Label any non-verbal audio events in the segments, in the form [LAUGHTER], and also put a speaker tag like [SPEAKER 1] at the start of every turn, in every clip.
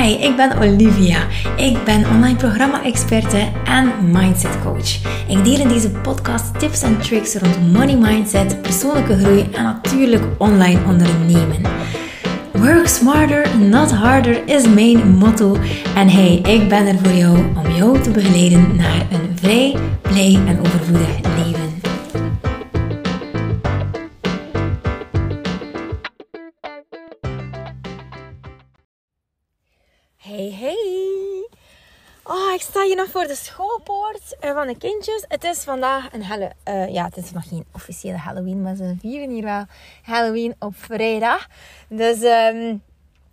[SPEAKER 1] Hi, ik ben Olivia. Ik ben online programma-experte en mindset coach. Ik deel in deze podcast tips en tricks rond money mindset, persoonlijke groei en natuurlijk online ondernemen. Work smarter, not harder is mijn motto. En hey, ik ben er voor jou om jou te begeleiden naar een vrij, blij en overvloedig leven. Ik sta hier nog voor de schoolpoort eh, van de kindjes. Het is vandaag een hele... Uh, ja, het is nog geen officiële Halloween, maar ze vieren hier wel Halloween op vrijdag. Dus um,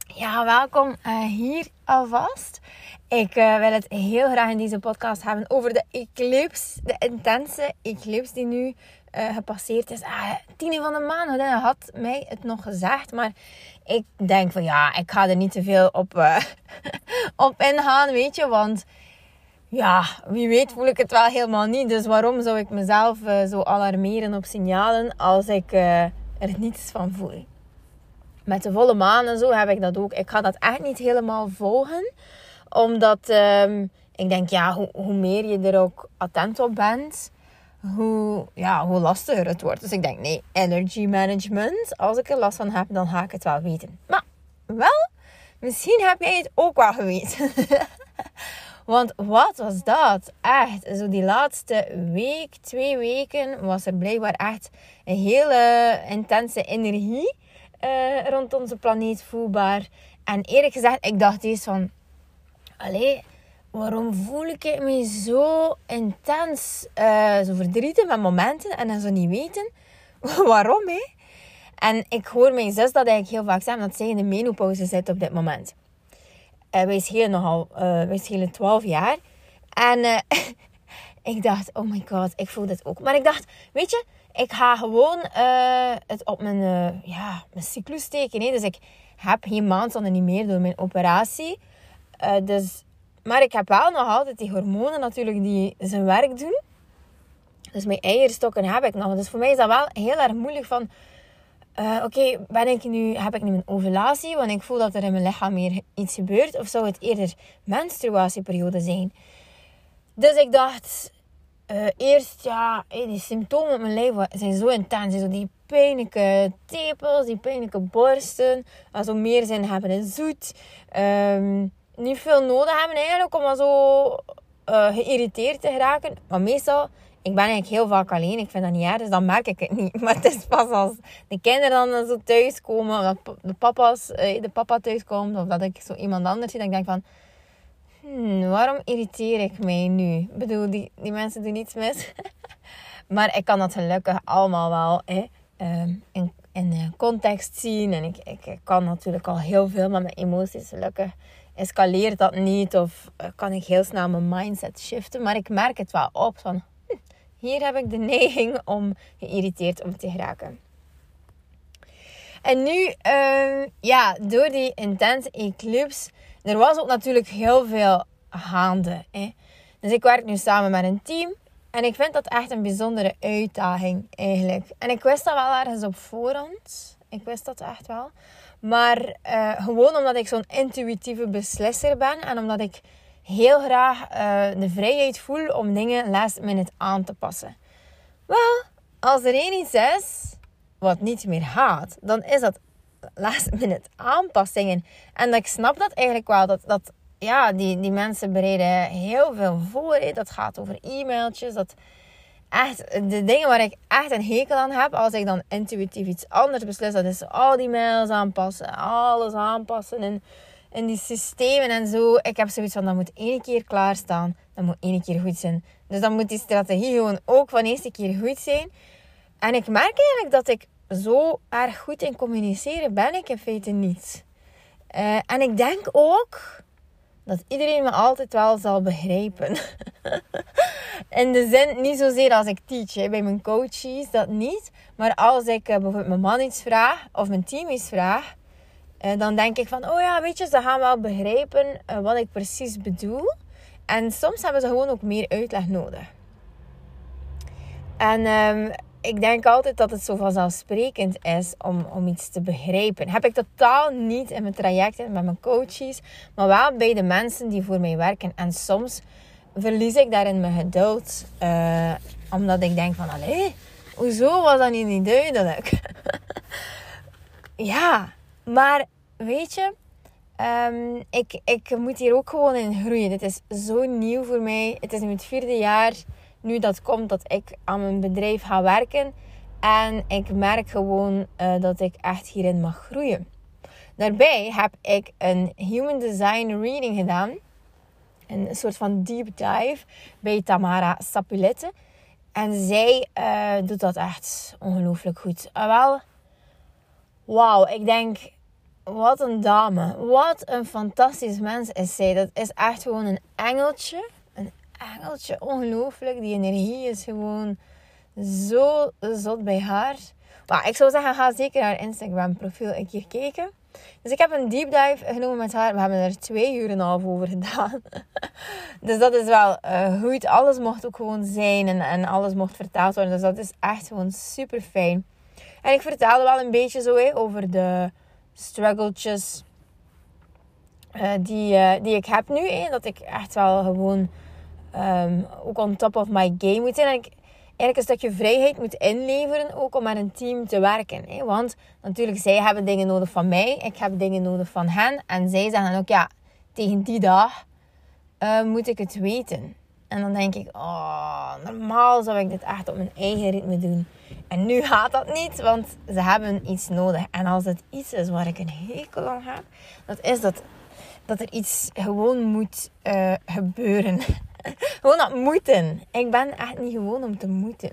[SPEAKER 1] ja, welkom uh, hier alvast. Ik wil het heel graag in deze podcast hebben over de eclipse. De intense eclipse die nu gepasseerd is. Ah, tien van de maand had mij het nog gezegd. Maar ik denk van ja, ik ga er niet te veel op, uh, [LAUGHS] op ingaan, weet je. Want ja, wie weet voel ik het wel helemaal niet. Dus waarom zou ik mezelf uh, zo alarmeren op signalen als ik er niets van voel? Met de volle maan en zo heb ik dat ook. Ik ga dat echt niet helemaal volgen. Omdat um, ik denk, ja, hoe, hoe meer je er ook attent op bent hoe, ja, hoe lastiger het wordt. Dus ik denk, nee, energy management. Als ik er last van heb, dan ga ik het wel weten. Maar wel, misschien heb jij het ook wel geweten. [LAUGHS] Want wat was dat? Echt, zo die laatste week, twee weken, was er blijkbaar echt een hele intense energie uh, rond onze planeet voelbaar. En eerlijk gezegd, ik dacht eens van... Allee, waarom voel ik me zo intens, uh, zo verdrietig met momenten en dan zo niet weten [LAUGHS] waarom, hè? En ik hoor mijn zus dat eigenlijk heel vaak zeggen, dat zij in de menopauze zit op dit moment. Uh, wij schelen nogal, uh, wij schelen 12 jaar. En [LAUGHS] ik dacht, oh my god, ik voel dit ook. Maar ik dacht, weet je, ik ga gewoon het op mijn, ja, mijn cyclus steken. Hè? Dus ik heb geen maand niet meer door mijn operatie. dus maar ik heb wel nog altijd die hormonen natuurlijk die zijn werk doen. Dus mijn eierstokken heb ik nog. Dus voor mij is dat wel heel erg moeilijk van... Uh, Oké, ben ik nu, heb ik nu een ovulatie? Want ik voel dat er in mijn lichaam meer iets gebeurt. Of zou het eerder menstruatieperiode zijn? Dus ik dacht... Uh, eerst, ja, die symptomen op mijn lijf zijn zo intens. Zo die pijnlijke tepels, die pijnlijke borsten. Also meer zijn hebben en zoet. Um, niet veel nodig hebben eigenlijk om zo uh, geïrriteerd te geraken. Maar meestal, ik ben eigenlijk heel vaak alleen. Ik vind dat niet erg, dus dan merk ik het niet. [LAUGHS] Maar het is pas als de kinderen dan zo thuiskomen, of dat de, papa's, uh, de papa thuiskomt, of dat ik zo iemand anders zie, denk ik van... Hmm, waarom irriteer ik mij nu? Ik bedoel, die, die mensen doen niets mis. [LAUGHS] maar ik kan dat gelukkig allemaal wel uh, in, in context zien. En ik, ik, kan natuurlijk al heel veel met mijn emoties gelukkig escaleert dat niet of eh, kan ik heel snel mijn mindset shiften. Maar ik merk het wel op van hier heb ik de neiging om geïrriteerd om te geraken. En nu, uh, ja, door die intense eclipse, er was ook natuurlijk heel veel gaande. Hè? Dus ik werk nu samen met een team. En ik vind dat echt een bijzondere uitdaging eigenlijk. En ik wist dat wel ergens op voorhand. Ik wist dat echt wel. Maar uh, gewoon omdat ik zo'n intuïtieve beslisser ben en omdat ik heel graag uh, de vrijheid voel om dingen last minute aan te passen. Wel, als er één iets is wat niet meer gaat, dan is dat last minute aanpassingen. En ik snap dat eigenlijk wel. Dat, dat ja, die, die mensen bereiden heel veel voor. Dat gaat over e-mailtjes. Dat echt de dingen waar ik echt een hekel aan heb, als ik dan intuïtief iets anders beslis, dat is al die mails aanpassen, alles aanpassen in, in die systemen en zo. Ik heb zoiets van, dat moet één keer klaarstaan, dat moet één keer goed zijn. Dus dan moet die strategie gewoon ook van eerste keer goed zijn. En ik merk eigenlijk dat ik zo erg goed in communiceren ben ik in feite niet. Uh, en ik denk ook dat iedereen me altijd wel zal begrijpen. [LAUGHS] In de zin, niet zozeer als ik teach. Bij mijn coaches, dat niet. Maar als ik uh, bijvoorbeeld mijn man iets vraag, of mijn team iets vraag, dan denk ik van, oh ja, weet je, ze gaan wel begrijpen uh, wat ik precies bedoel. En soms hebben ze gewoon ook meer uitleg nodig. En um, ik denk altijd dat het zo vanzelfsprekend is om, om iets te begrijpen. Heb ik totaal niet in mijn trajecten met mijn coaches, maar wel bij de mensen die voor mij werken. En soms verlies ik daarin mijn geduld, uh, omdat ik denk van, allee, hoezo was dat niet duidelijk? [LAUGHS] ja, maar weet je, um, ik, ik moet hier ook gewoon in groeien. Dit is zo nieuw voor mij. Het is nu het vierde jaar nu dat komt dat ik aan mijn bedrijf ga werken. En ik merk gewoon uh, dat ik echt hierin mag groeien. Daarbij heb ik een Human Design Reading gedaan. Een soort van deep dive bij Tamara Sapulette. En zij uh, doet dat echt ongelooflijk goed. Uh, wel, wauw, ik denk, wat een dame. Wat een fantastisch mens is zij. Dat is echt gewoon een engeltje engeltje. Ongelooflijk. Die energie is gewoon zo zot bij haar. Maar ik zou zeggen, ga zeker haar Instagram profiel een keer kijken. Dus ik heb een deep dive genomen met haar. We hebben er twee uur en een half over gedaan. [LAUGHS] dus dat is wel goed. Alles mocht ook gewoon zijn en, en alles mocht vertaald worden. Dus dat is echt gewoon super fijn. En ik vertelde wel een beetje zo over de struggletjes uh, die, uh, die ik heb nu. Hè. Dat ik echt wel gewoon um, ook on top of my game moet zijn. En ik eigenlijk een stukje vrijheid moet inleveren ook om met een team te werken. Want natuurlijk, zij hebben dingen nodig van mij. Ik heb dingen nodig van hen. En zij zeggen ook, ja, tegen die dag uh, moet ik het weten. En dan denk ik, oh, normaal zou ik dit echt op mijn eigen ritme doen. En nu gaat dat niet, want ze hebben iets nodig. En als het iets is waar ik een hekel aan heb, dat is dat, dat er iets gewoon moet uh, gebeuren. [LAUGHS] gewoon dat moeten. Ik ben echt niet gewoon om te moeten.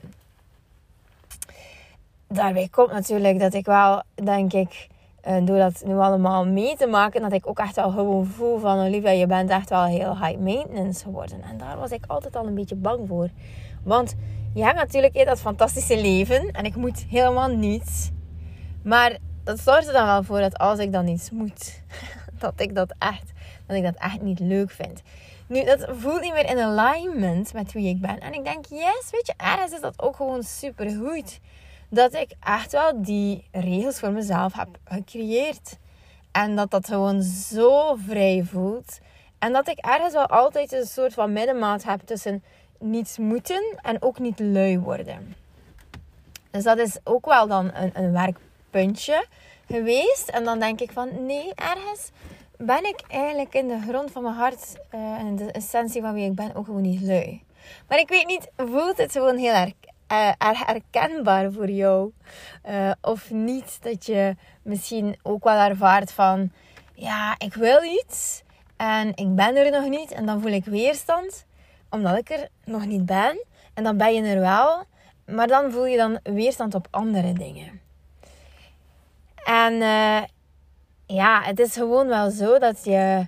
[SPEAKER 1] Daarbij komt natuurlijk dat ik wel, denk ik, uh, door dat nu allemaal mee te maken, dat ik ook echt wel gewoon voel van Olivia, je bent echt wel heel high maintenance geworden. En daar was ik altijd al een beetje bang voor. Want hebt natuurlijk dat fantastische leven en ik moet helemaal niets. Maar dat zorgt er dan wel voor dat als ik dan iets moet, [LAUGHS] dat ik dat echt, dat ik dat echt niet leuk vind. Nu, dat voelt niet meer in alignment met wie ik ben. En ik denk, yes, weet je, ergens is dat ook gewoon super goed. Dat ik echt wel die regels voor mezelf heb gecreëerd. En dat dat gewoon zo vrij voelt. En dat ik ergens wel altijd een soort van middenmaat heb tussen niets moeten en ook niet lui worden. Dus dat is ook wel dan een, een werkpuntje geweest. En dan denk ik van nee, ergens ben ik eigenlijk in de grond van mijn hart uh, en de essentie van wie ik ben ook gewoon niet lui. Maar ik weet niet, voelt het gewoon heel erg uh, herkenbaar voor jou? Uh, of niet dat je misschien ook wel ervaart van, ja, ik wil iets en ik ben er nog niet en dan voel ik weerstand omdat ik er nog niet ben. En dan ben je er wel, maar dan voel je dan weerstand op andere dingen. En ja, het is gewoon wel zo dat je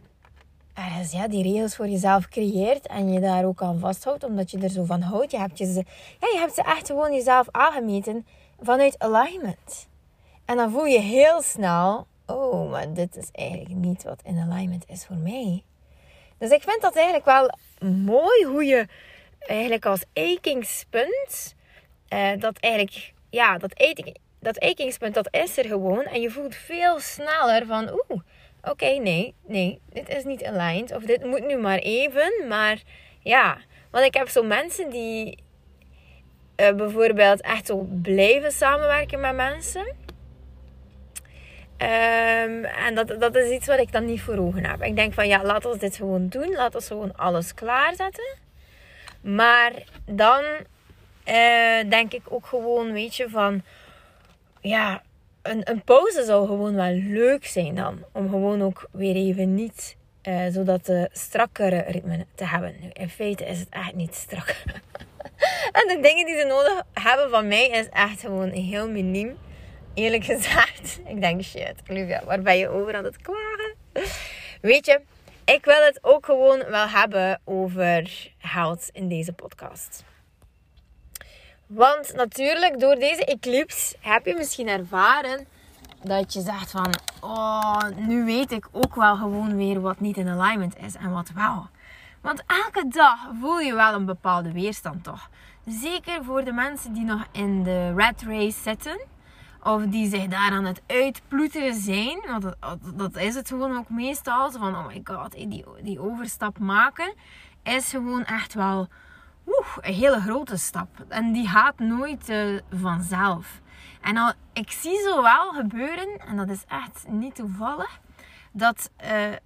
[SPEAKER 1] ja, die regels voor jezelf creëert en je daar ook aan vasthoudt, omdat je er zo van houdt. Je hebt, je ze, ja, je hebt ze echt gewoon jezelf aangemeten vanuit alignment. En dan voel je heel snel, oh, maar dit is eigenlijk niet wat in alignment is voor mij. Dus ik vind dat eigenlijk wel mooi hoe je eigenlijk als eikingspunt uh, dat eigenlijk, ja, dat dat ekingspunt, dat is er gewoon. En je voelt veel sneller van, oeh, oké, nee, nee, dit is niet aligned. Of dit moet nu maar even. Maar ja, want ik heb zo mensen die uh, bijvoorbeeld echt zo blijven samenwerken met mensen. Um, en dat, dat is iets wat ik dan niet voor ogen heb. Ik denk van ja, laat ons dit gewoon doen. Laat ons gewoon alles klaarzetten. Maar dan uh, denk ik ook gewoon, weet je, van ja, een, een pauze zou gewoon wel leuk zijn dan. Om gewoon ook weer even niet uh, zodat de strakkere ritme te hebben. Nu, in feite is het echt niet strak. [LAUGHS] en de dingen die ze nodig hebben van mij is echt gewoon heel miniem. Eerlijk [LAUGHS] gezegd. Ik denk, shit, Olivia, waar ben je over aan het klagen? Weet je, ik wil het ook gewoon wel hebben over geld in deze podcast. Want natuurlijk, door deze eclipse heb je misschien ervaren dat je zegt van, oh, nu weet ik ook wel gewoon weer wat niet in alignment is en wat wel. Want elke dag voel je wel een bepaalde weerstand toch. zeker voor de mensen die nog in de rat race zitten, of die zich daar aan het uitploeteren zijn, want dat, dat is het gewoon ook meestal, van oh my god, die, die overstap maken, is gewoon echt wel een hele grote stap. En die gaat nooit uh, vanzelf. En al, ik zie zo wel gebeuren, en dat is echt niet toevallig, dat uh,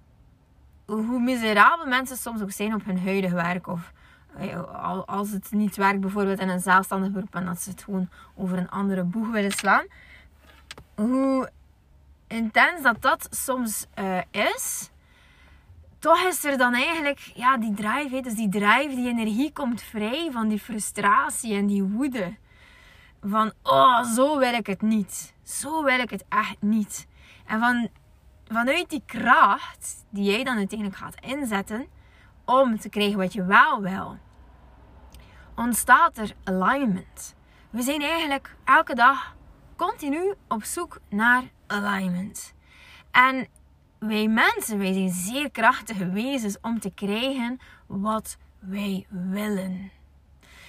[SPEAKER 1] hoe miserabel mensen soms ook zijn op hun huidige werk. Of uh, als het niet werkt, bijvoorbeeld in een zelfstandig beroep, en dat ze het gewoon over een andere boeg willen slaan. Hoe intens dat dat soms uh, is toch is er dan eigenlijk ja, die drive. Dus die drive, die energie komt vrij van die frustratie en die woede. Van, oh, zo wil ik het niet. Zo wil ik het echt niet. En van, vanuit die kracht die jij dan uiteindelijk gaat inzetten om te krijgen wat je wel wil, ontstaat er alignment. We zijn eigenlijk elke dag continu op zoek naar alignment. En wij mensen, wij zijn zeer krachtige wezens om te krijgen wat wij willen.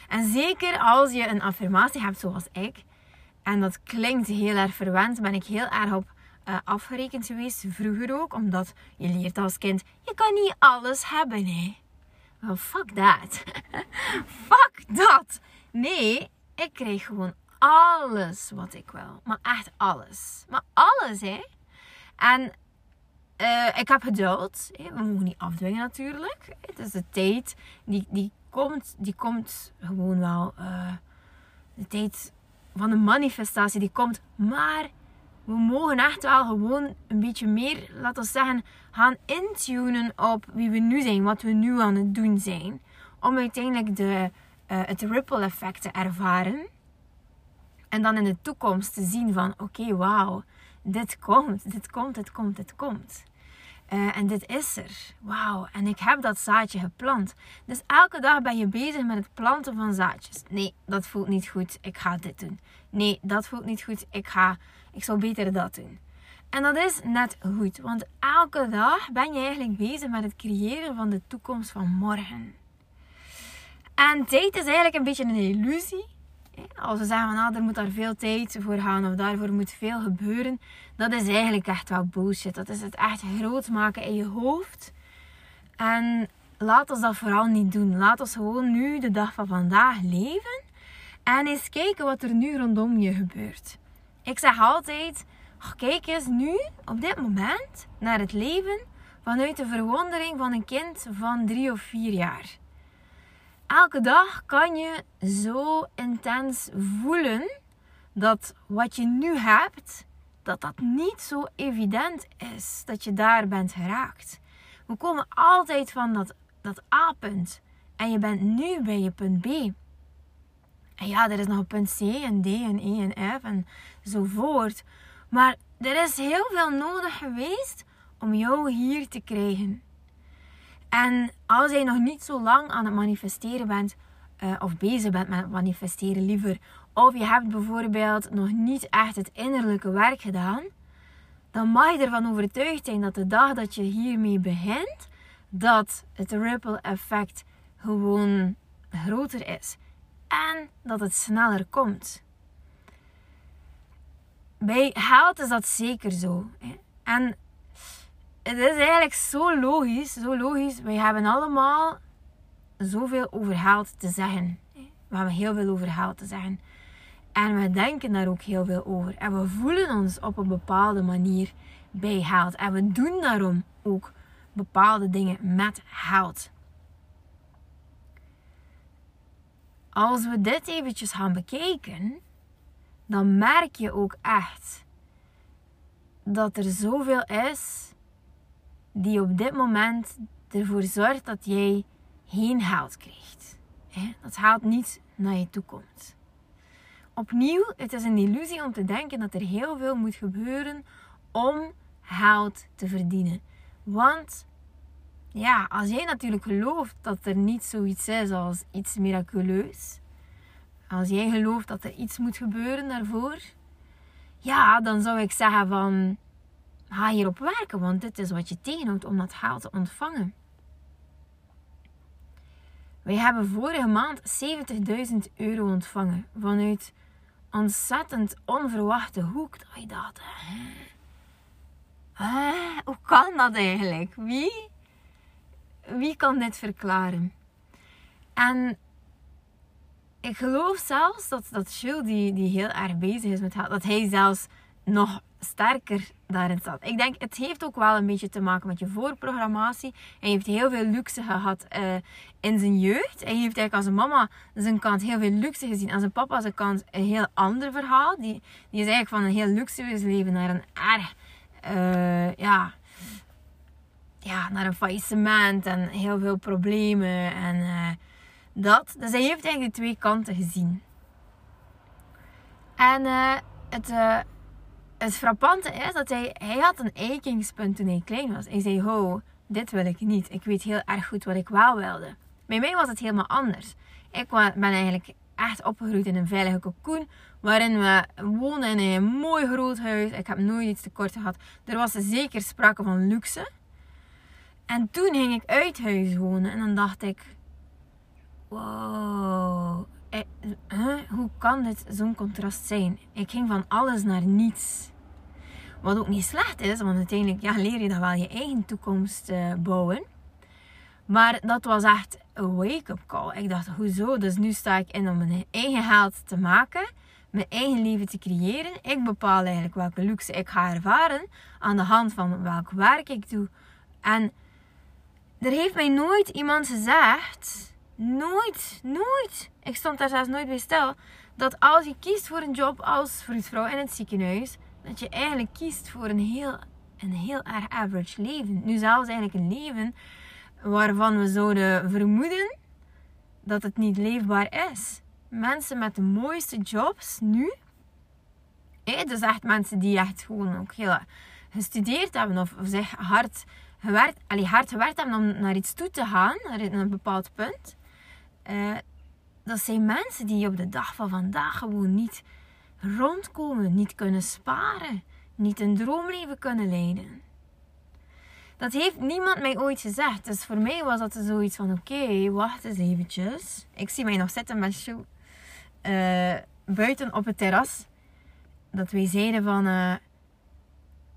[SPEAKER 1] En zeker als je een affirmatie hebt zoals ik, en dat klinkt heel erg verwend, ben ik heel erg op uh, afgerekend geweest, vroeger ook, omdat je leert als kind, je kan niet alles hebben, hè. Well, fuck that. [LAUGHS] fuck dat. Nee, ik krijg gewoon alles wat ik wil. Maar echt alles. Maar alles, hè. En uh, ik heb geduld. We mogen niet afdwingen natuurlijk. Het is de tijd. Die, die, komt, die komt gewoon wel. Uh, de tijd van de manifestatie die komt. Maar we mogen echt wel gewoon een beetje meer, laten we zeggen, gaan intunen op wie we nu zijn. Wat we nu aan het doen zijn. Om uiteindelijk de, uh, het ripple effect te ervaren. En dan in de toekomst te zien van oké, wauw, dit komt, dit komt, dit komt, dit komt. Uh, en dit is er. Wauw. En ik heb dat zaadje geplant. Dus elke dag ben je bezig met het planten van zaadjes. Nee, dat voelt niet goed. Ik ga dit doen. Nee, dat voelt niet goed. Ik ga, ik zou beter dat doen. En dat is net goed. Want elke dag ben je eigenlijk bezig met het creëren van de toekomst van morgen. En tijd is eigenlijk een beetje een illusie. Als we zeggen, nou, er moet daar veel tijd voor gaan of daarvoor moet veel gebeuren, dat is eigenlijk echt wel bullshit. Dat is het echt groot maken in je hoofd. En laat ons dat vooral niet doen. Laat ons gewoon nu de dag van vandaag leven en eens kijken wat er nu rondom je gebeurt. Ik zeg altijd, kijk eens nu, op dit moment, naar het leven vanuit de verwondering van een kind van drie of vier jaar elke dag kan je zo intens voelen dat wat je nu hebt, dat dat niet zo evident is dat je daar bent geraakt. We komen altijd van dat, dat A-punt en je bent nu bij je punt B. En ja, er is nog een punt C en D en E en F en zo voort. Maar er is heel veel nodig geweest om jou hier te krijgen. En als jij nog niet zo lang aan het manifesteren bent, uh, of bezig bent met manifesteren liever, of je hebt bijvoorbeeld nog niet echt het innerlijke werk gedaan, dan mag je ervan overtuigd zijn dat de dag dat je hiermee begint, dat het ripple effect gewoon groter is. En dat het sneller komt. Bij geld is dat zeker zo. En het is eigenlijk zo logisch, zo logisch. Wij hebben allemaal zoveel over geld te zeggen. We hebben heel veel over geld te zeggen. En we denken daar ook heel veel over. En we voelen ons op een bepaalde manier bij geld. En we doen daarom ook bepaalde dingen met geld. Als we dit eventjes gaan bekijken, dan merk je ook echt dat er zoveel is die op dit moment ervoor zorgt dat jij geen geld krijgt. Dat geld niet naar je toe komt. Opnieuw, het is een illusie om te denken dat er heel veel moet gebeuren om geld te verdienen. Want ja, als jij natuurlijk gelooft dat er niet zoiets is als iets miraculeus, als jij gelooft dat er iets moet gebeuren daarvoor, ja, dan zou ik zeggen van Ga hierop werken, want dit is wat je tegenhoudt om dat geld te ontvangen. Wij hebben vorige maand 70.000 euro ontvangen vanuit ontzettend onverwachte hoek. Dat je dacht, hoe kan dat eigenlijk? Wie? Wie kan dit verklaren? En ik geloof zelfs dat, dat Jules, die, die heel erg bezig is met dat hij zelfs nog sterker daarin zat. Ik denk, het heeft ook wel een beetje te maken met je voorprogrammatie. Hij heeft heel veel luxe gehad uh, in zijn jeugd. Hij heeft eigenlijk als mama zijn kant heel veel luxe gezien. Als zijn papa zijn kant een heel ander verhaal. Die, die is eigenlijk van een heel luxueus leven naar een erg, uh, ja, ja, naar een faillissement en heel veel problemen en uh, dat. Dus hij heeft eigenlijk de twee kanten gezien. En het het frappante is dat hij, hij had een eikingspunt toen hij klein was. Hij zei, ho, dit wil ik niet. Ik weet heel erg goed wat ik wel wilde. Bij mij was het helemaal anders. Ik ben eigenlijk echt opgegroeid in een veilige cocoon. Waarin we woonden in een mooi groot huis. Ik heb nooit iets tekort gehad. Er was zeker sprake van luxe. En toen ging ik uit huis wonen. En dan dacht ik... Wow. Eh, Hoe kan dit zo'n contrast zijn? Ik ging van alles naar niets. Wat ook niet slecht is, want uiteindelijk ja, leer je dan wel je eigen toekomst uh, bouwen. Maar dat was echt een wake-up call. Ik dacht, hoezo? Dus nu sta ik in om mijn eigen geld te maken. Mijn eigen leven te creëren. Ik bepaal eigenlijk welke luxe ik ga ervaren. Aan de hand van welk werk ik doe. En er heeft mij nooit iemand gezegd. Nooit, nooit. Ik stond daar zelfs nooit bij stil. Dat als je kiest voor een job als vroedvrouw in het ziekenhuis dat je eigenlijk kiest voor een heel, een heel erg average leven. Nu zelfs eigenlijk een leven waarvan we zouden vermoeden dat het niet leefbaar is. Mensen met de mooiste jobs nu, dus echt mensen die echt gewoon ook heel gestudeerd hebben of, zich hard gewerkt, allee, hard gewerkt hebben om naar iets toe te gaan, naar een bepaald punt. Uh, dat zijn mensen die op de dag van vandaag gewoon niet rondkomen, niet kunnen sparen, niet een droomleven kunnen leiden. Dat heeft niemand mij ooit gezegd. Dus voor mij was dat zoiets van: oké, wacht eens eventjes. Ik zie mij nog zitten met show uh, buiten op het terras. Dat wij zeiden van: uh,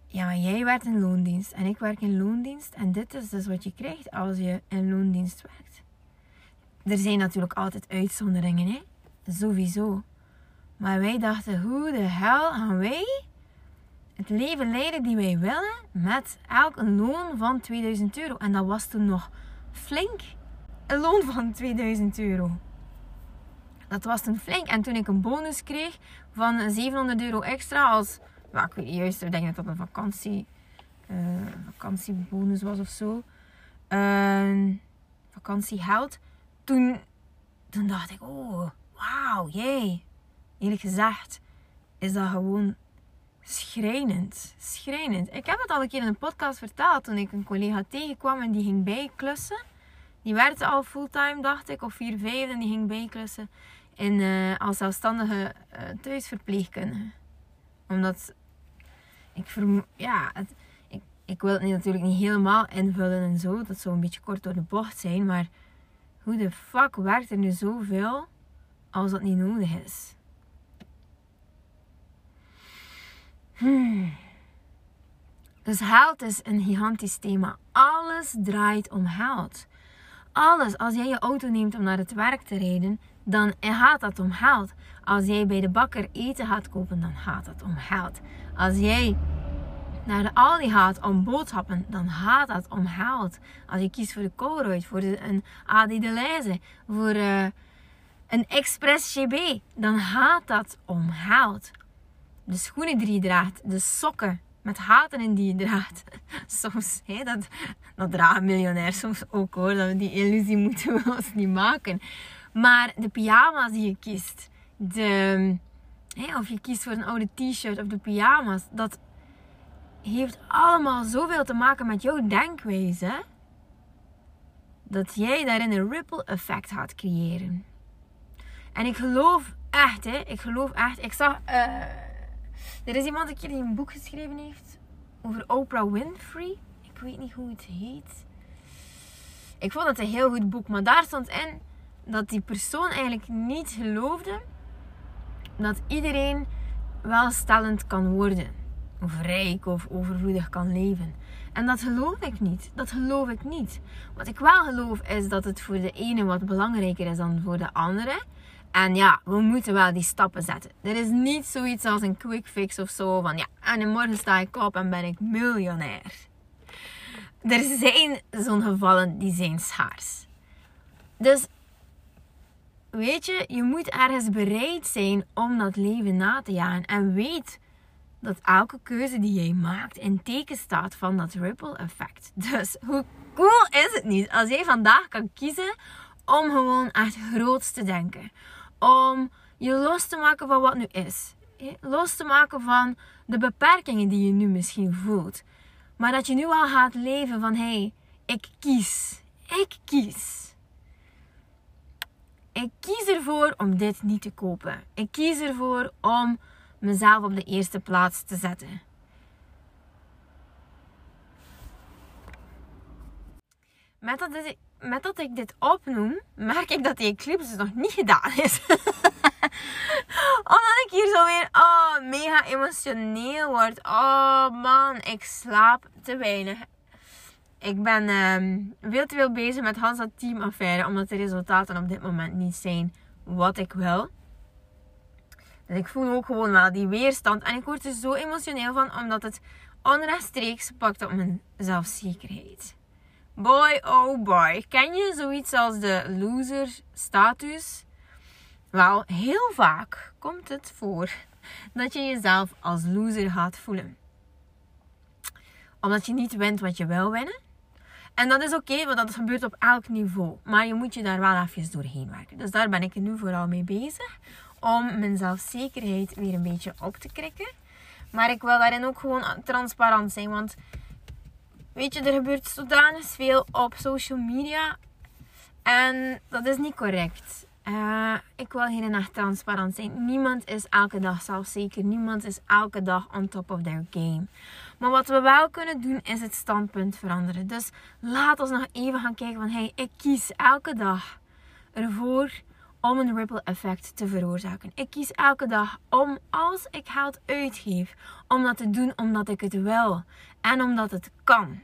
[SPEAKER 1] ja, jij werkt in loondienst en ik werk in loondienst. En dit is dus wat je krijgt als je in loondienst werkt. Er zijn natuurlijk altijd uitzonderingen, hè? Sowieso. Maar wij dachten, hoe de hel gaan wij het leven leiden die wij willen met elk een loon van 2000 euro. En dat was toen nog flink. Een loon van 2000 euro. Dat was toen flink. En toen ik een bonus kreeg van 700 euro extra als... Nou, ik weet niet juist, ik denk dat dat een vakantie, uh, vakantiebonus was of zo. Uh, vakantiegeld. Toen, toen dacht ik, oh, wauw, jee eerlijk gezegd is dat gewoon schrijnend. Schrijnend. Ik heb het al een keer in een podcast verteld toen ik een collega tegenkwam en die ging bijklussen. Die werkte al fulltime, dacht ik, of vier, vijf en die ging bijklussen in, uh, als zelfstandige uh, thuisverpleegkundige. Omdat ik ja, het, ik, ik wil het natuurlijk niet helemaal invullen en zo. Dat zou een beetje kort door de bocht zijn, maar hoe de fuck werkt er nu zoveel als dat niet nodig is? Hmm. Dus geld is een gigantisch thema. Alles draait om geld. Alles. Als jij je auto neemt om naar het werk te rijden, dan gaat dat om geld. Als jij bij de bakker eten gaat kopen, dan gaat dat om geld. Als jij naar de Aldi gaat om boodschappen, dan gaat dat om geld. Als je kiest voor de Colruyt, voor een AD Deleuze, voor uh, een Express GB, dan gaat dat om geld de schoenen die je draagt, de sokken met haten in die je draagt. [LAUGHS] Soms, hé, dat, dat dragen miljonairs soms ook hoor. Dat we die illusie moeten we ons niet maken. Maar de pyjama's die je kiest, de, of je kiest voor een oude t-shirt of de pyjama's, dat heeft allemaal zoveel te maken met jouw denkwijze. Dat jij daarin een ripple effect gaat creëren. En ik geloof echt, hè, ik geloof echt. Ik zag. Uh, er is iemand een keer die een boek geschreven heeft over Oprah Winfrey. Ik weet niet hoe het heet. Ik vond het een heel goed boek, maar daar stond in dat die persoon eigenlijk niet geloofde dat iedereen welstellend kan worden. Of rijk of overvloedig kan leven. En dat geloof ik niet. Dat geloof ik niet. Wat ik wel geloof is dat het voor de ene wat belangrijker is dan voor de andere. En ja, we moeten wel die stappen zetten. Er is niet zoiets als een quick fix of zo van ja, en morgen sta ik op en ben ik miljonair. Er zijn zo'n gevallen die zijn schaars. Dus weet je, je moet ergens bereid zijn om dat leven na te jagen. En weet dat elke keuze die jij maakt in teken staat van dat ripple effect. Dus hoe cool is het niet als jij vandaag kan kiezen om gewoon echt groot te denken. Om je los te maken van wat nu is. Los te maken van de beperkingen die je nu misschien voelt. Maar dat je nu al gaat leven van hé, hey, ik kies. Ik kies. Ik kies ervoor om dit niet te kopen. Ik kies ervoor om mezelf op de eerste plaats te zetten. Met dat, met dat ik dit opnoem, merk ik dat die eclipse nog niet gedaan is. [LAUGHS] Omdat ik hier zo weer oh, mega emotioneel word. Oh man, ik slaap te weinig. Ik ben um, veel te veel bezig met Hans teamaffaire. Omdat de resultaten op dit moment niet zijn wat ik wil. Dus ik voel ook gewoon wel die weerstand. En ik word er zo emotioneel van. Omdat het onrechtstreeks pakt op mijn zelfzekerheid. Boy, oh boy. Ken je zoiets als de loser status? Wel, heel vaak komt het voor dat je jezelf als loser gaat voelen. Omdat je niet wint wat je wil winnen. En dat is oké, want dat gebeurt op elk niveau. Maar je moet je daar wel even doorheen werken. Dus daar ben ik nu vooral mee bezig. Om mijn zelfzekerheid weer een beetje op te krikken. Maar ik wil daarin ook gewoon transparant zijn. Want weet je, er gebeurt zodanig veel op social media. En dat is niet correct. Uh, ik wil hier echt transparant zijn. Niemand is elke dag zelfzeker. Niemand is elke dag on top of their game. Maar wat we wel kunnen doen is het standpunt veranderen. Dus laat ons nog even gaan kijken van hey, ik kies elke dag ervoor om een ripple effect te veroorzaken. Ik kies elke dag om als ik geld uitgeef, om dat te doen omdat ik het wil en omdat het kan.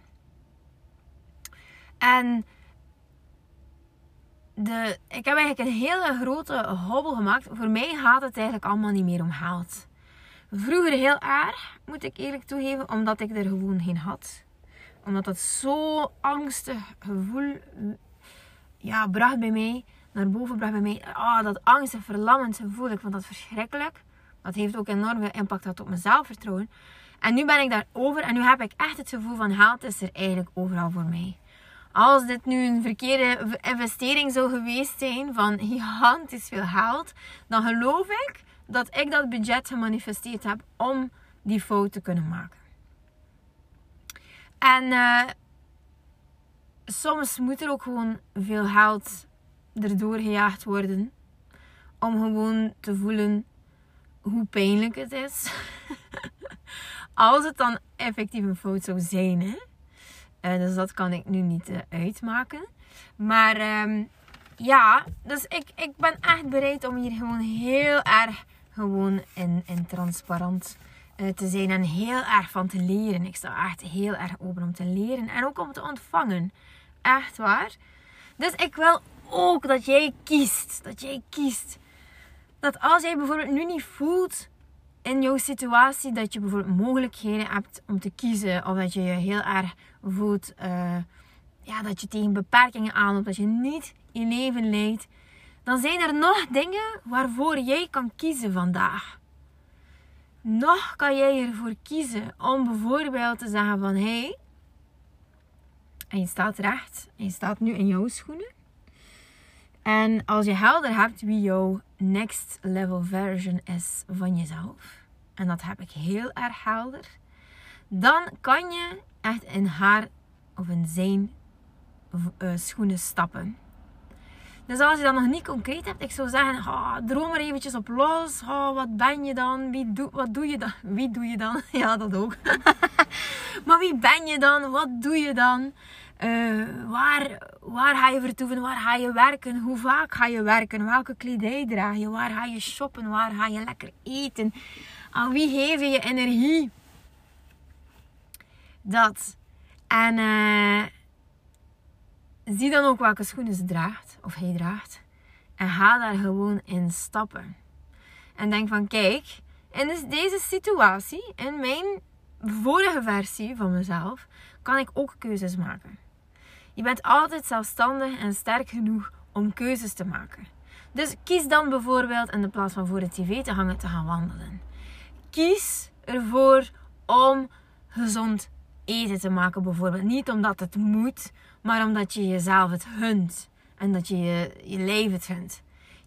[SPEAKER 1] En de, ik heb eigenlijk een hele grote hobbel gemaakt. Voor mij gaat het eigenlijk allemaal niet meer om geld. Vroeger heel erg, moet ik eerlijk toegeven, omdat ik er gewoon geen had. Omdat dat zo angstig gevoel ja, bracht bij mij, naar boven bracht bij mij. Ah, dat angstig, verlammend gevoel, ik vond dat verschrikkelijk. Dat heeft ook enorm veel impact gehad op mijn zelfvertrouwen. En nu ben ik daarover en nu heb ik echt het gevoel van geld is er eigenlijk overal voor mij. Als dit nu een verkeerde investering zou geweest zijn van [LAUGHS] gigantisch veel geld, dan geloof ik dat ik dat budget gemanifesteerd heb om die fout te kunnen maken. En uh, soms moet er ook gewoon veel geld erdoor gejaagd worden om gewoon te voelen hoe pijnlijk het is. [LAUGHS] Als het dan effectief een fout zou zijn. Hè? Uh, dus dat kan ik nu niet uh, uitmaken. Maar um, ja, dus ik, ik ben echt bereid om hier gewoon heel erg gewoon in, in transparant uh, te zijn en heel erg van te leren. Ik sta echt heel erg open om te leren en ook om te ontvangen. Echt waar. Dus ik wil ook dat jij kiest. Dat jij kiest. Dat als jij bijvoorbeeld nu niet voelt in jouw situatie dat je bijvoorbeeld mogelijkheden hebt om te kiezen. Of dat je je heel erg voelt uh, ja, dat je tegen beperkingen aanloopt. Dat je niet je leven leidt dan zijn er nog dingen waarvoor jij kan kiezen vandaag. Nog kan jij ervoor kiezen om bijvoorbeeld te zeggen van hé, hey, en je staat recht je staat nu in jouw schoenen. En als je helder hebt wie jouw next level version is van jezelf, en dat heb ik heel erg helder, dan kan je echt in haar of in zijn uh, schoenen stappen. Dus als je dat nog niet concreet hebt, ik zou zeggen, oh, droom er eventjes op los. Oh, wat ben je dan? Wie wat doe je dan? [LAUGHS] Wie doe je dan? [LAUGHS] Ja, dat ook. [LAUGHS] maar wie ben je dan? Wat doe je dan? Uh, waar, waar ga je vertoeven? Waar ga je werken? Hoe vaak ga je werken? Welke kledij draag je? Waar ga je shoppen? Waar ga je lekker eten? Aan wie geef je energie? Dat. En uh, zie dan ook welke schoenen ze draagt. Of hij draagt. En ga daar gewoon in stappen. En denk van, kijk, in deze situatie, in mijn vorige versie van mezelf, kan ik ook keuzes maken. Je bent altijd zelfstandig en sterk genoeg om keuzes te maken. Dus kies dan bijvoorbeeld in de plaats van voor de tv te hangen te gaan wandelen. Kies ervoor om gezond eten te maken bijvoorbeeld. Niet omdat het moet, maar omdat je jezelf het hunt. En dat je je, je leven het hunt.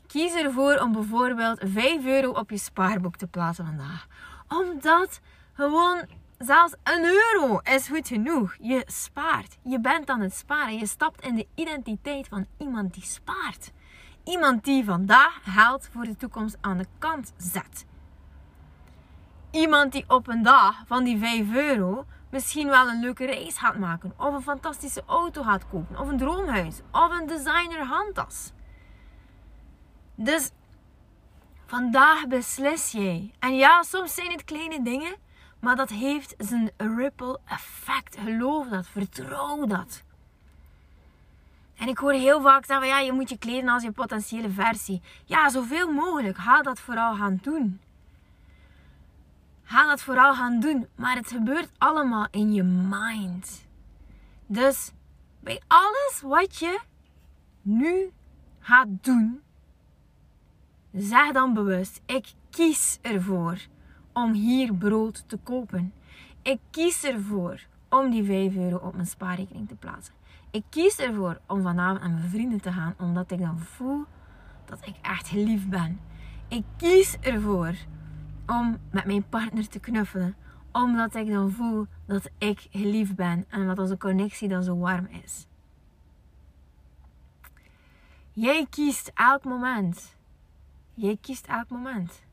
[SPEAKER 1] Kies ervoor om bijvoorbeeld 5 euro op je spaarboek te plaatsen vandaag. Omdat gewoon zelfs een euro is goed genoeg. Je spaart. Je bent aan het sparen. Je stapt in de identiteit van iemand die spaart. Iemand die vandaag geld voor de toekomst aan de kant zet. Iemand die op een dag van die 5 euro misschien wel een leuke reis gaat maken. Of een fantastische auto gaat kopen. Of een droomhuis. Of een designer handtas. Dus vandaag beslis jij. En ja, soms zijn het kleine dingen. Maar dat heeft zijn ripple effect. Geloof dat. Vertrouw dat. En ik hoor heel vaak zeggen: ja, je moet je kleden als je potentiële versie. Ja, zoveel mogelijk. Ga dat vooral gaan doen. Ga dat vooral gaan doen. Maar het gebeurt allemaal in je mind. Dus bij alles wat je nu gaat doen, zeg dan bewust: ik kies ervoor om hier brood te kopen. Ik kies ervoor om die 5 euro op mijn spaarrekening te plaatsen. Ik kies ervoor om vanavond aan mijn vrienden te gaan, omdat ik dan voel dat ik echt geliefd ben. Ik kies ervoor om met mijn partner te knuffelen, omdat ik dan voel dat ik geliefd ben en dat onze connectie dan zo warm is. Jij kiest elk moment. Jij kiest elk moment.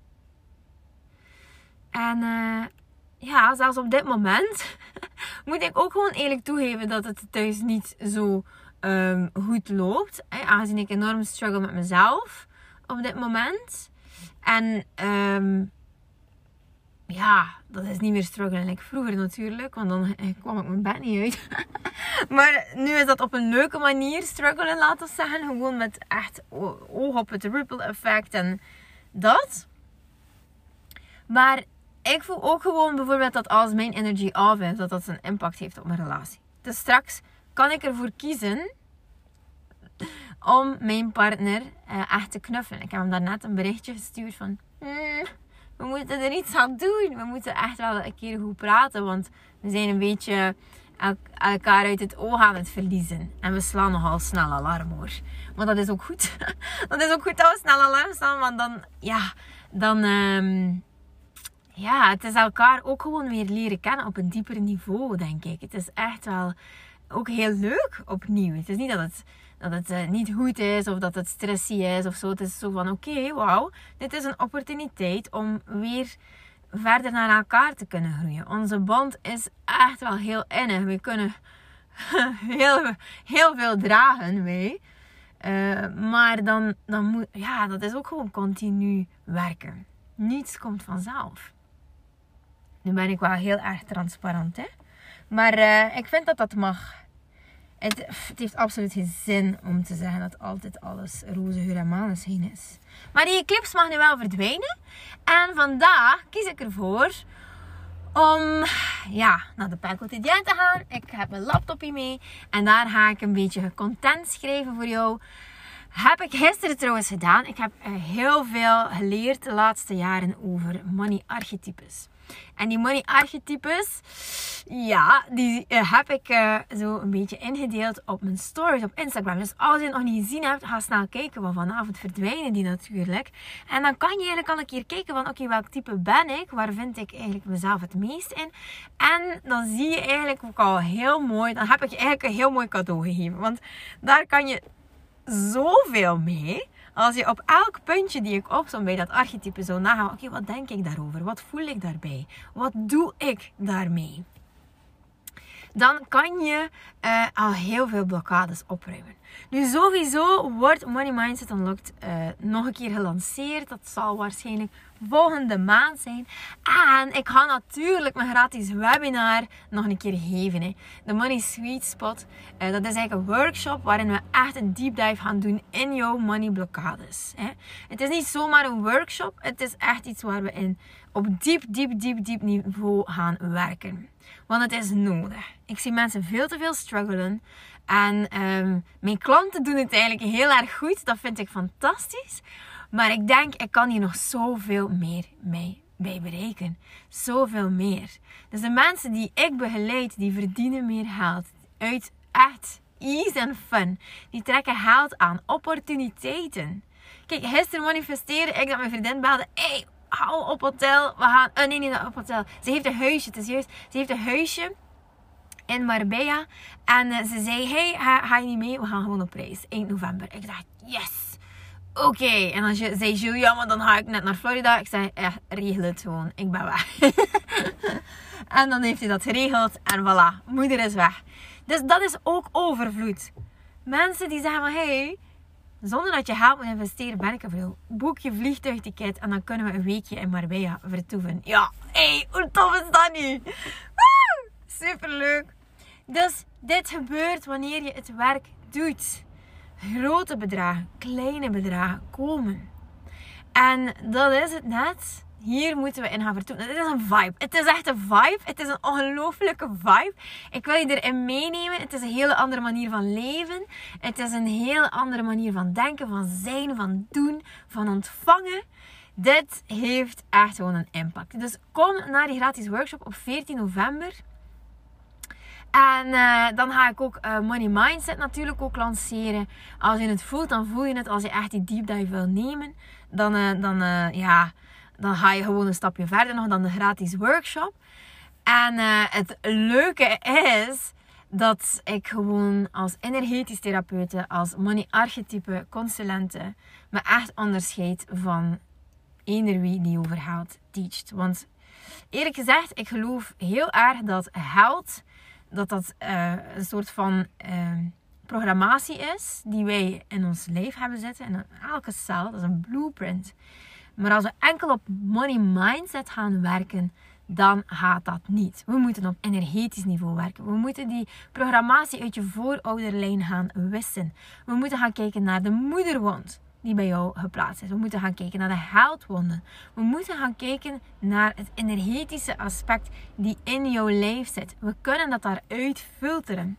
[SPEAKER 1] En uh, ja, zelfs op dit moment [LAUGHS] moet ik ook gewoon eerlijk toegeven dat het thuis niet zo um, goed loopt. Aangezien ik enorm struggle met mezelf op dit moment. En um, ja, dat is niet meer struggelen like vroeger natuurlijk. Want dan eh, kwam ik mijn bed niet uit. [LAUGHS] maar nu is dat op een leuke manier struggelen, laten we zeggen. Gewoon met echt oog op het ripple effect en dat. Maar ik voel ook gewoon bijvoorbeeld dat als mijn energie af is, dat dat een impact heeft op mijn relatie. Dus straks kan ik ervoor kiezen om mijn partner uh, echt te knuffelen. Ik heb hem daarnet een berichtje gestuurd van... Hmm, we moeten er iets aan doen. We moeten echt wel een keer goed praten. Want we zijn een beetje elkaar uit het oog aan het verliezen. En we slaan nogal snel alarm hoor. Maar dat is ook goed. [LAUGHS] dat is ook goed dat we snel alarm slaan. Want dan, ja, dan... Um, ja, het is elkaar ook gewoon weer leren kennen op een dieper niveau, denk ik. Het is echt wel ook heel leuk opnieuw. Het is niet dat het, dat het uh, niet goed is of dat het stressy is of zo. Het is zo van: oké, wauw, dit is een opportuniteit om weer verder naar elkaar te kunnen groeien. Onze band is echt wel heel innig. We kunnen [LAUGHS] heel, heel veel dragen, wij. Uh, maar dan, dan moet, ja, dat is ook gewoon continu werken. Niets komt vanzelf. Nu ben ik wel heel erg transparant, hè. Maar uh, ik vind dat dat mag. Het, het, heeft absoluut geen zin om te zeggen dat altijd alles roze geur en maneschijn is. Maar die eclipse mag nu wel verdwijnen. En vandaag kies ik ervoor om ja, naar de Pen Quotidien te gaan. Ik heb mijn laptopje mee. En daar ga ik een beetje content schrijven voor jou. Heb ik gisteren trouwens gedaan. Ik heb eh, heel veel geleerd de laatste jaren over money archetypes. En die money archetypes, ja, die uh, heb ik uh, zo een beetje ingedeeld op mijn stories op Instagram. Dus als je het nog niet gezien hebt, ga snel kijken, want vanavond verdwijnen die natuurlijk. En dan kan je eigenlijk al een keer kijken van, oké, welk type ben ik? Waar vind ik eigenlijk mezelf het meest in? En dan zie je eigenlijk ook al heel mooi, dan heb ik je eigenlijk een heel mooi cadeau gegeven. Want daar kan je zoveel mee. Als je op elk puntje die ik opzom bij dat archetype zo nagaat, oké, wat denk ik daarover? Wat voel ik daarbij? Wat doe ik daarmee? Dan kan je uh, al heel veel blokkades opruimen. Nu sowieso wordt Money Mindset Unlocked uh, nog een keer gelanceerd. Dat zal waarschijnlijk volgende maand zijn. En ik ga natuurlijk mijn gratis webinar nog een keer geven. Hè. De Money Sweet Spot. Uh, dat is eigenlijk een workshop waarin we echt een deep dive gaan doen in jouw money blokkades. Hè. Het is niet zomaar een workshop. Het is echt iets waar we in op diep, diep, diep, diep niveau gaan werken. Want het is nodig. Ik zie mensen veel te veel struggelen. En um, mijn klanten doen het eigenlijk heel erg goed. Dat vind ik fantastisch. Maar ik denk, ik kan hier nog zoveel meer mee bereiken. Zoveel meer. Dus de mensen die ik begeleid, die verdienen meer geld. Uit echt ease en fun. Die trekken geld aan. Opportuniteiten. Kijk, gisteren manifesteerde ik dat mijn vriendin belde. Hey, hou op hotel. We gaan... Uh, nee, niet op hotel. Ze heeft een huisje. Het is juist. Ze heeft een huisje in Marbella. En uh, ze zei, hey, ga, ga, je niet mee? We gaan gewoon op reis. Eind november. Ik dacht, yes. Oké. Okay. En je zei, Julia, maar dan ga ik net naar Florida. Ik zei, ja, regel het gewoon. Ik ben weg. [LAUGHS] en dan heeft hij dat geregeld. En voilà, moeder is weg. Dus dat is ook overvloed. Mensen die zeggen hey, zonder dat je geld moet investeren, ben ik. Boek je vliegtuigticket en dan kunnen we een weekje in Marbella vertoeven. Ja, hey, hoe tof is dat nu? Super leuk. Dus dit gebeurt wanneer je het werk doet. Grote bedragen, kleine bedragen komen. En dat is het net. Hier moeten we in gaan vertoeven. Het is een vibe. Het is echt een vibe. Het is een ongelooflijke vibe. Ik wil je erin meenemen. Het is een hele andere manier van leven. Het is een hele andere manier van denken, van zijn, van doen, van ontvangen. Dit heeft echt gewoon een impact. Dus kom naar die gratis workshop op 14 november. En uh, dan ga ik ook uh, Money Mindset natuurlijk ook lanceren. Als je het voelt, dan voel je het. Als je echt die deep dive wil nemen, dan, uh, dan, ja, dan ga je gewoon een stapje verder nog dan de gratis workshop. En het leuke is dat ik gewoon als energetisch therapeute, als money archetype consulente, me echt onderscheid van eender wie die over geld teacht. Want eerlijk gezegd, ik geloof heel erg dat geld dat dat uh, een soort van uh, programmatie is die wij in ons leven hebben zitten. En elke cel, dat is een blueprint. Maar als we enkel op money mindset gaan werken, dan gaat dat niet. We moeten op energetisch niveau werken. We moeten die programmatie uit je voorouderlijn gaan wissen. We moeten gaan kijken naar de moederwond die bij jou geplaatst is. We moeten gaan kijken naar de geldwonden. We moeten gaan kijken naar het energetische aspect die in jouw lijf zit. We kunnen dat daaruit filteren.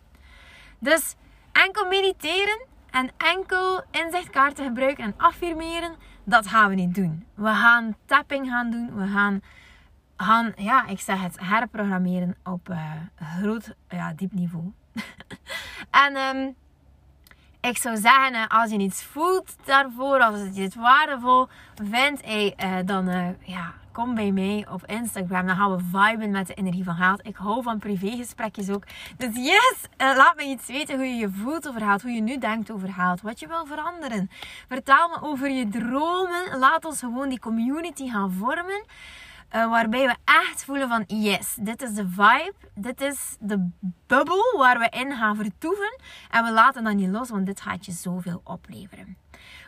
[SPEAKER 1] Dus enkel mediteren en enkel inzichtkaarten gebruiken en affirmeren, dat gaan we niet doen. We gaan tapping gaan doen. We gaan, gaan ja, ik zeg het, herprogrammeren op uh, groot, ja, diep niveau. [LAUGHS] en um, ik zou zeggen, als je iets voelt daarvoor, als je het waardevol vindt, hey, uh, dan ja, kom bij mij op Instagram. Dan gaan we viben met de energie van geld. Ik hou van privégesprekjes ook. Dus yes, uh, laat me iets weten hoe je je voelt over geld, hoe je nu denkt over geld, wat je wil veranderen. Vertel me over je dromen. Laat ons gewoon die community gaan vormen. Uh, waarbij we echt voelen van yes, dit is de vibe. Dit is de bubbel waar we in gaan vertoeven. En we laten dat niet los, want dit gaat je zoveel opleveren.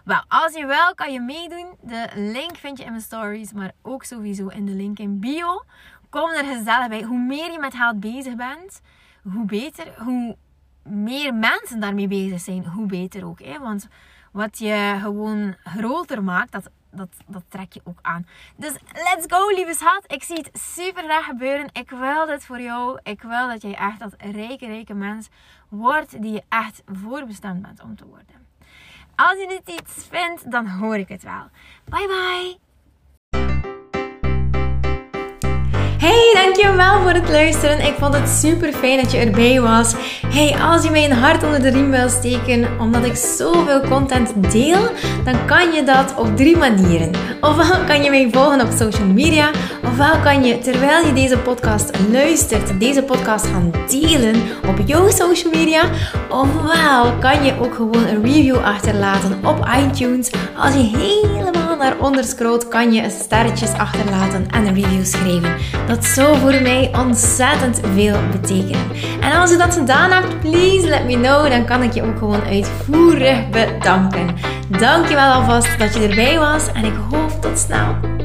[SPEAKER 1] Wel, als je wel kan je meedoen. De link vind je in mijn stories, maar ook sowieso in de link in bio. Kom er gezellig bij. Hoe meer je met geld bezig bent, hoe beter. Hoe meer mensen daarmee bezig zijn, hoe beter ook. Hè? Want wat je gewoon groter maakt, dat dat, dat trek je ook aan. Dus let's go, lieve schat. Ik zie het super graag gebeuren. Ik wil dit voor jou. Ik wil dat jij echt dat rijke, rijke mens wordt die je echt voorbestemd bent om te worden. Als je dit iets vindt, dan hoor ik het wel. Bye bye. Hey, dankjewel voor het luisteren. Ik vond het super fijn dat je erbij was. Hey, als je mij een hart onder de riem wil steken, omdat ik zoveel content deel, dan kan je dat op drie manieren. Ofwel kan je mij volgen op social media, ofwel kan je terwijl je deze podcast luistert, deze podcast gaan delen op jouw social media, ofwel kan je ook gewoon een review achterlaten op iTunes als je helemaal naar onder scrolt, kan je sterretjes achterlaten en een review schrijven. Dat zou voor mij ontzettend veel betekenen. En als je dat gedaan hebt, please let me know. Dan kan ik je ook gewoon uitvoerig bedanken. Dankjewel alvast dat je erbij was en ik hoop tot snel.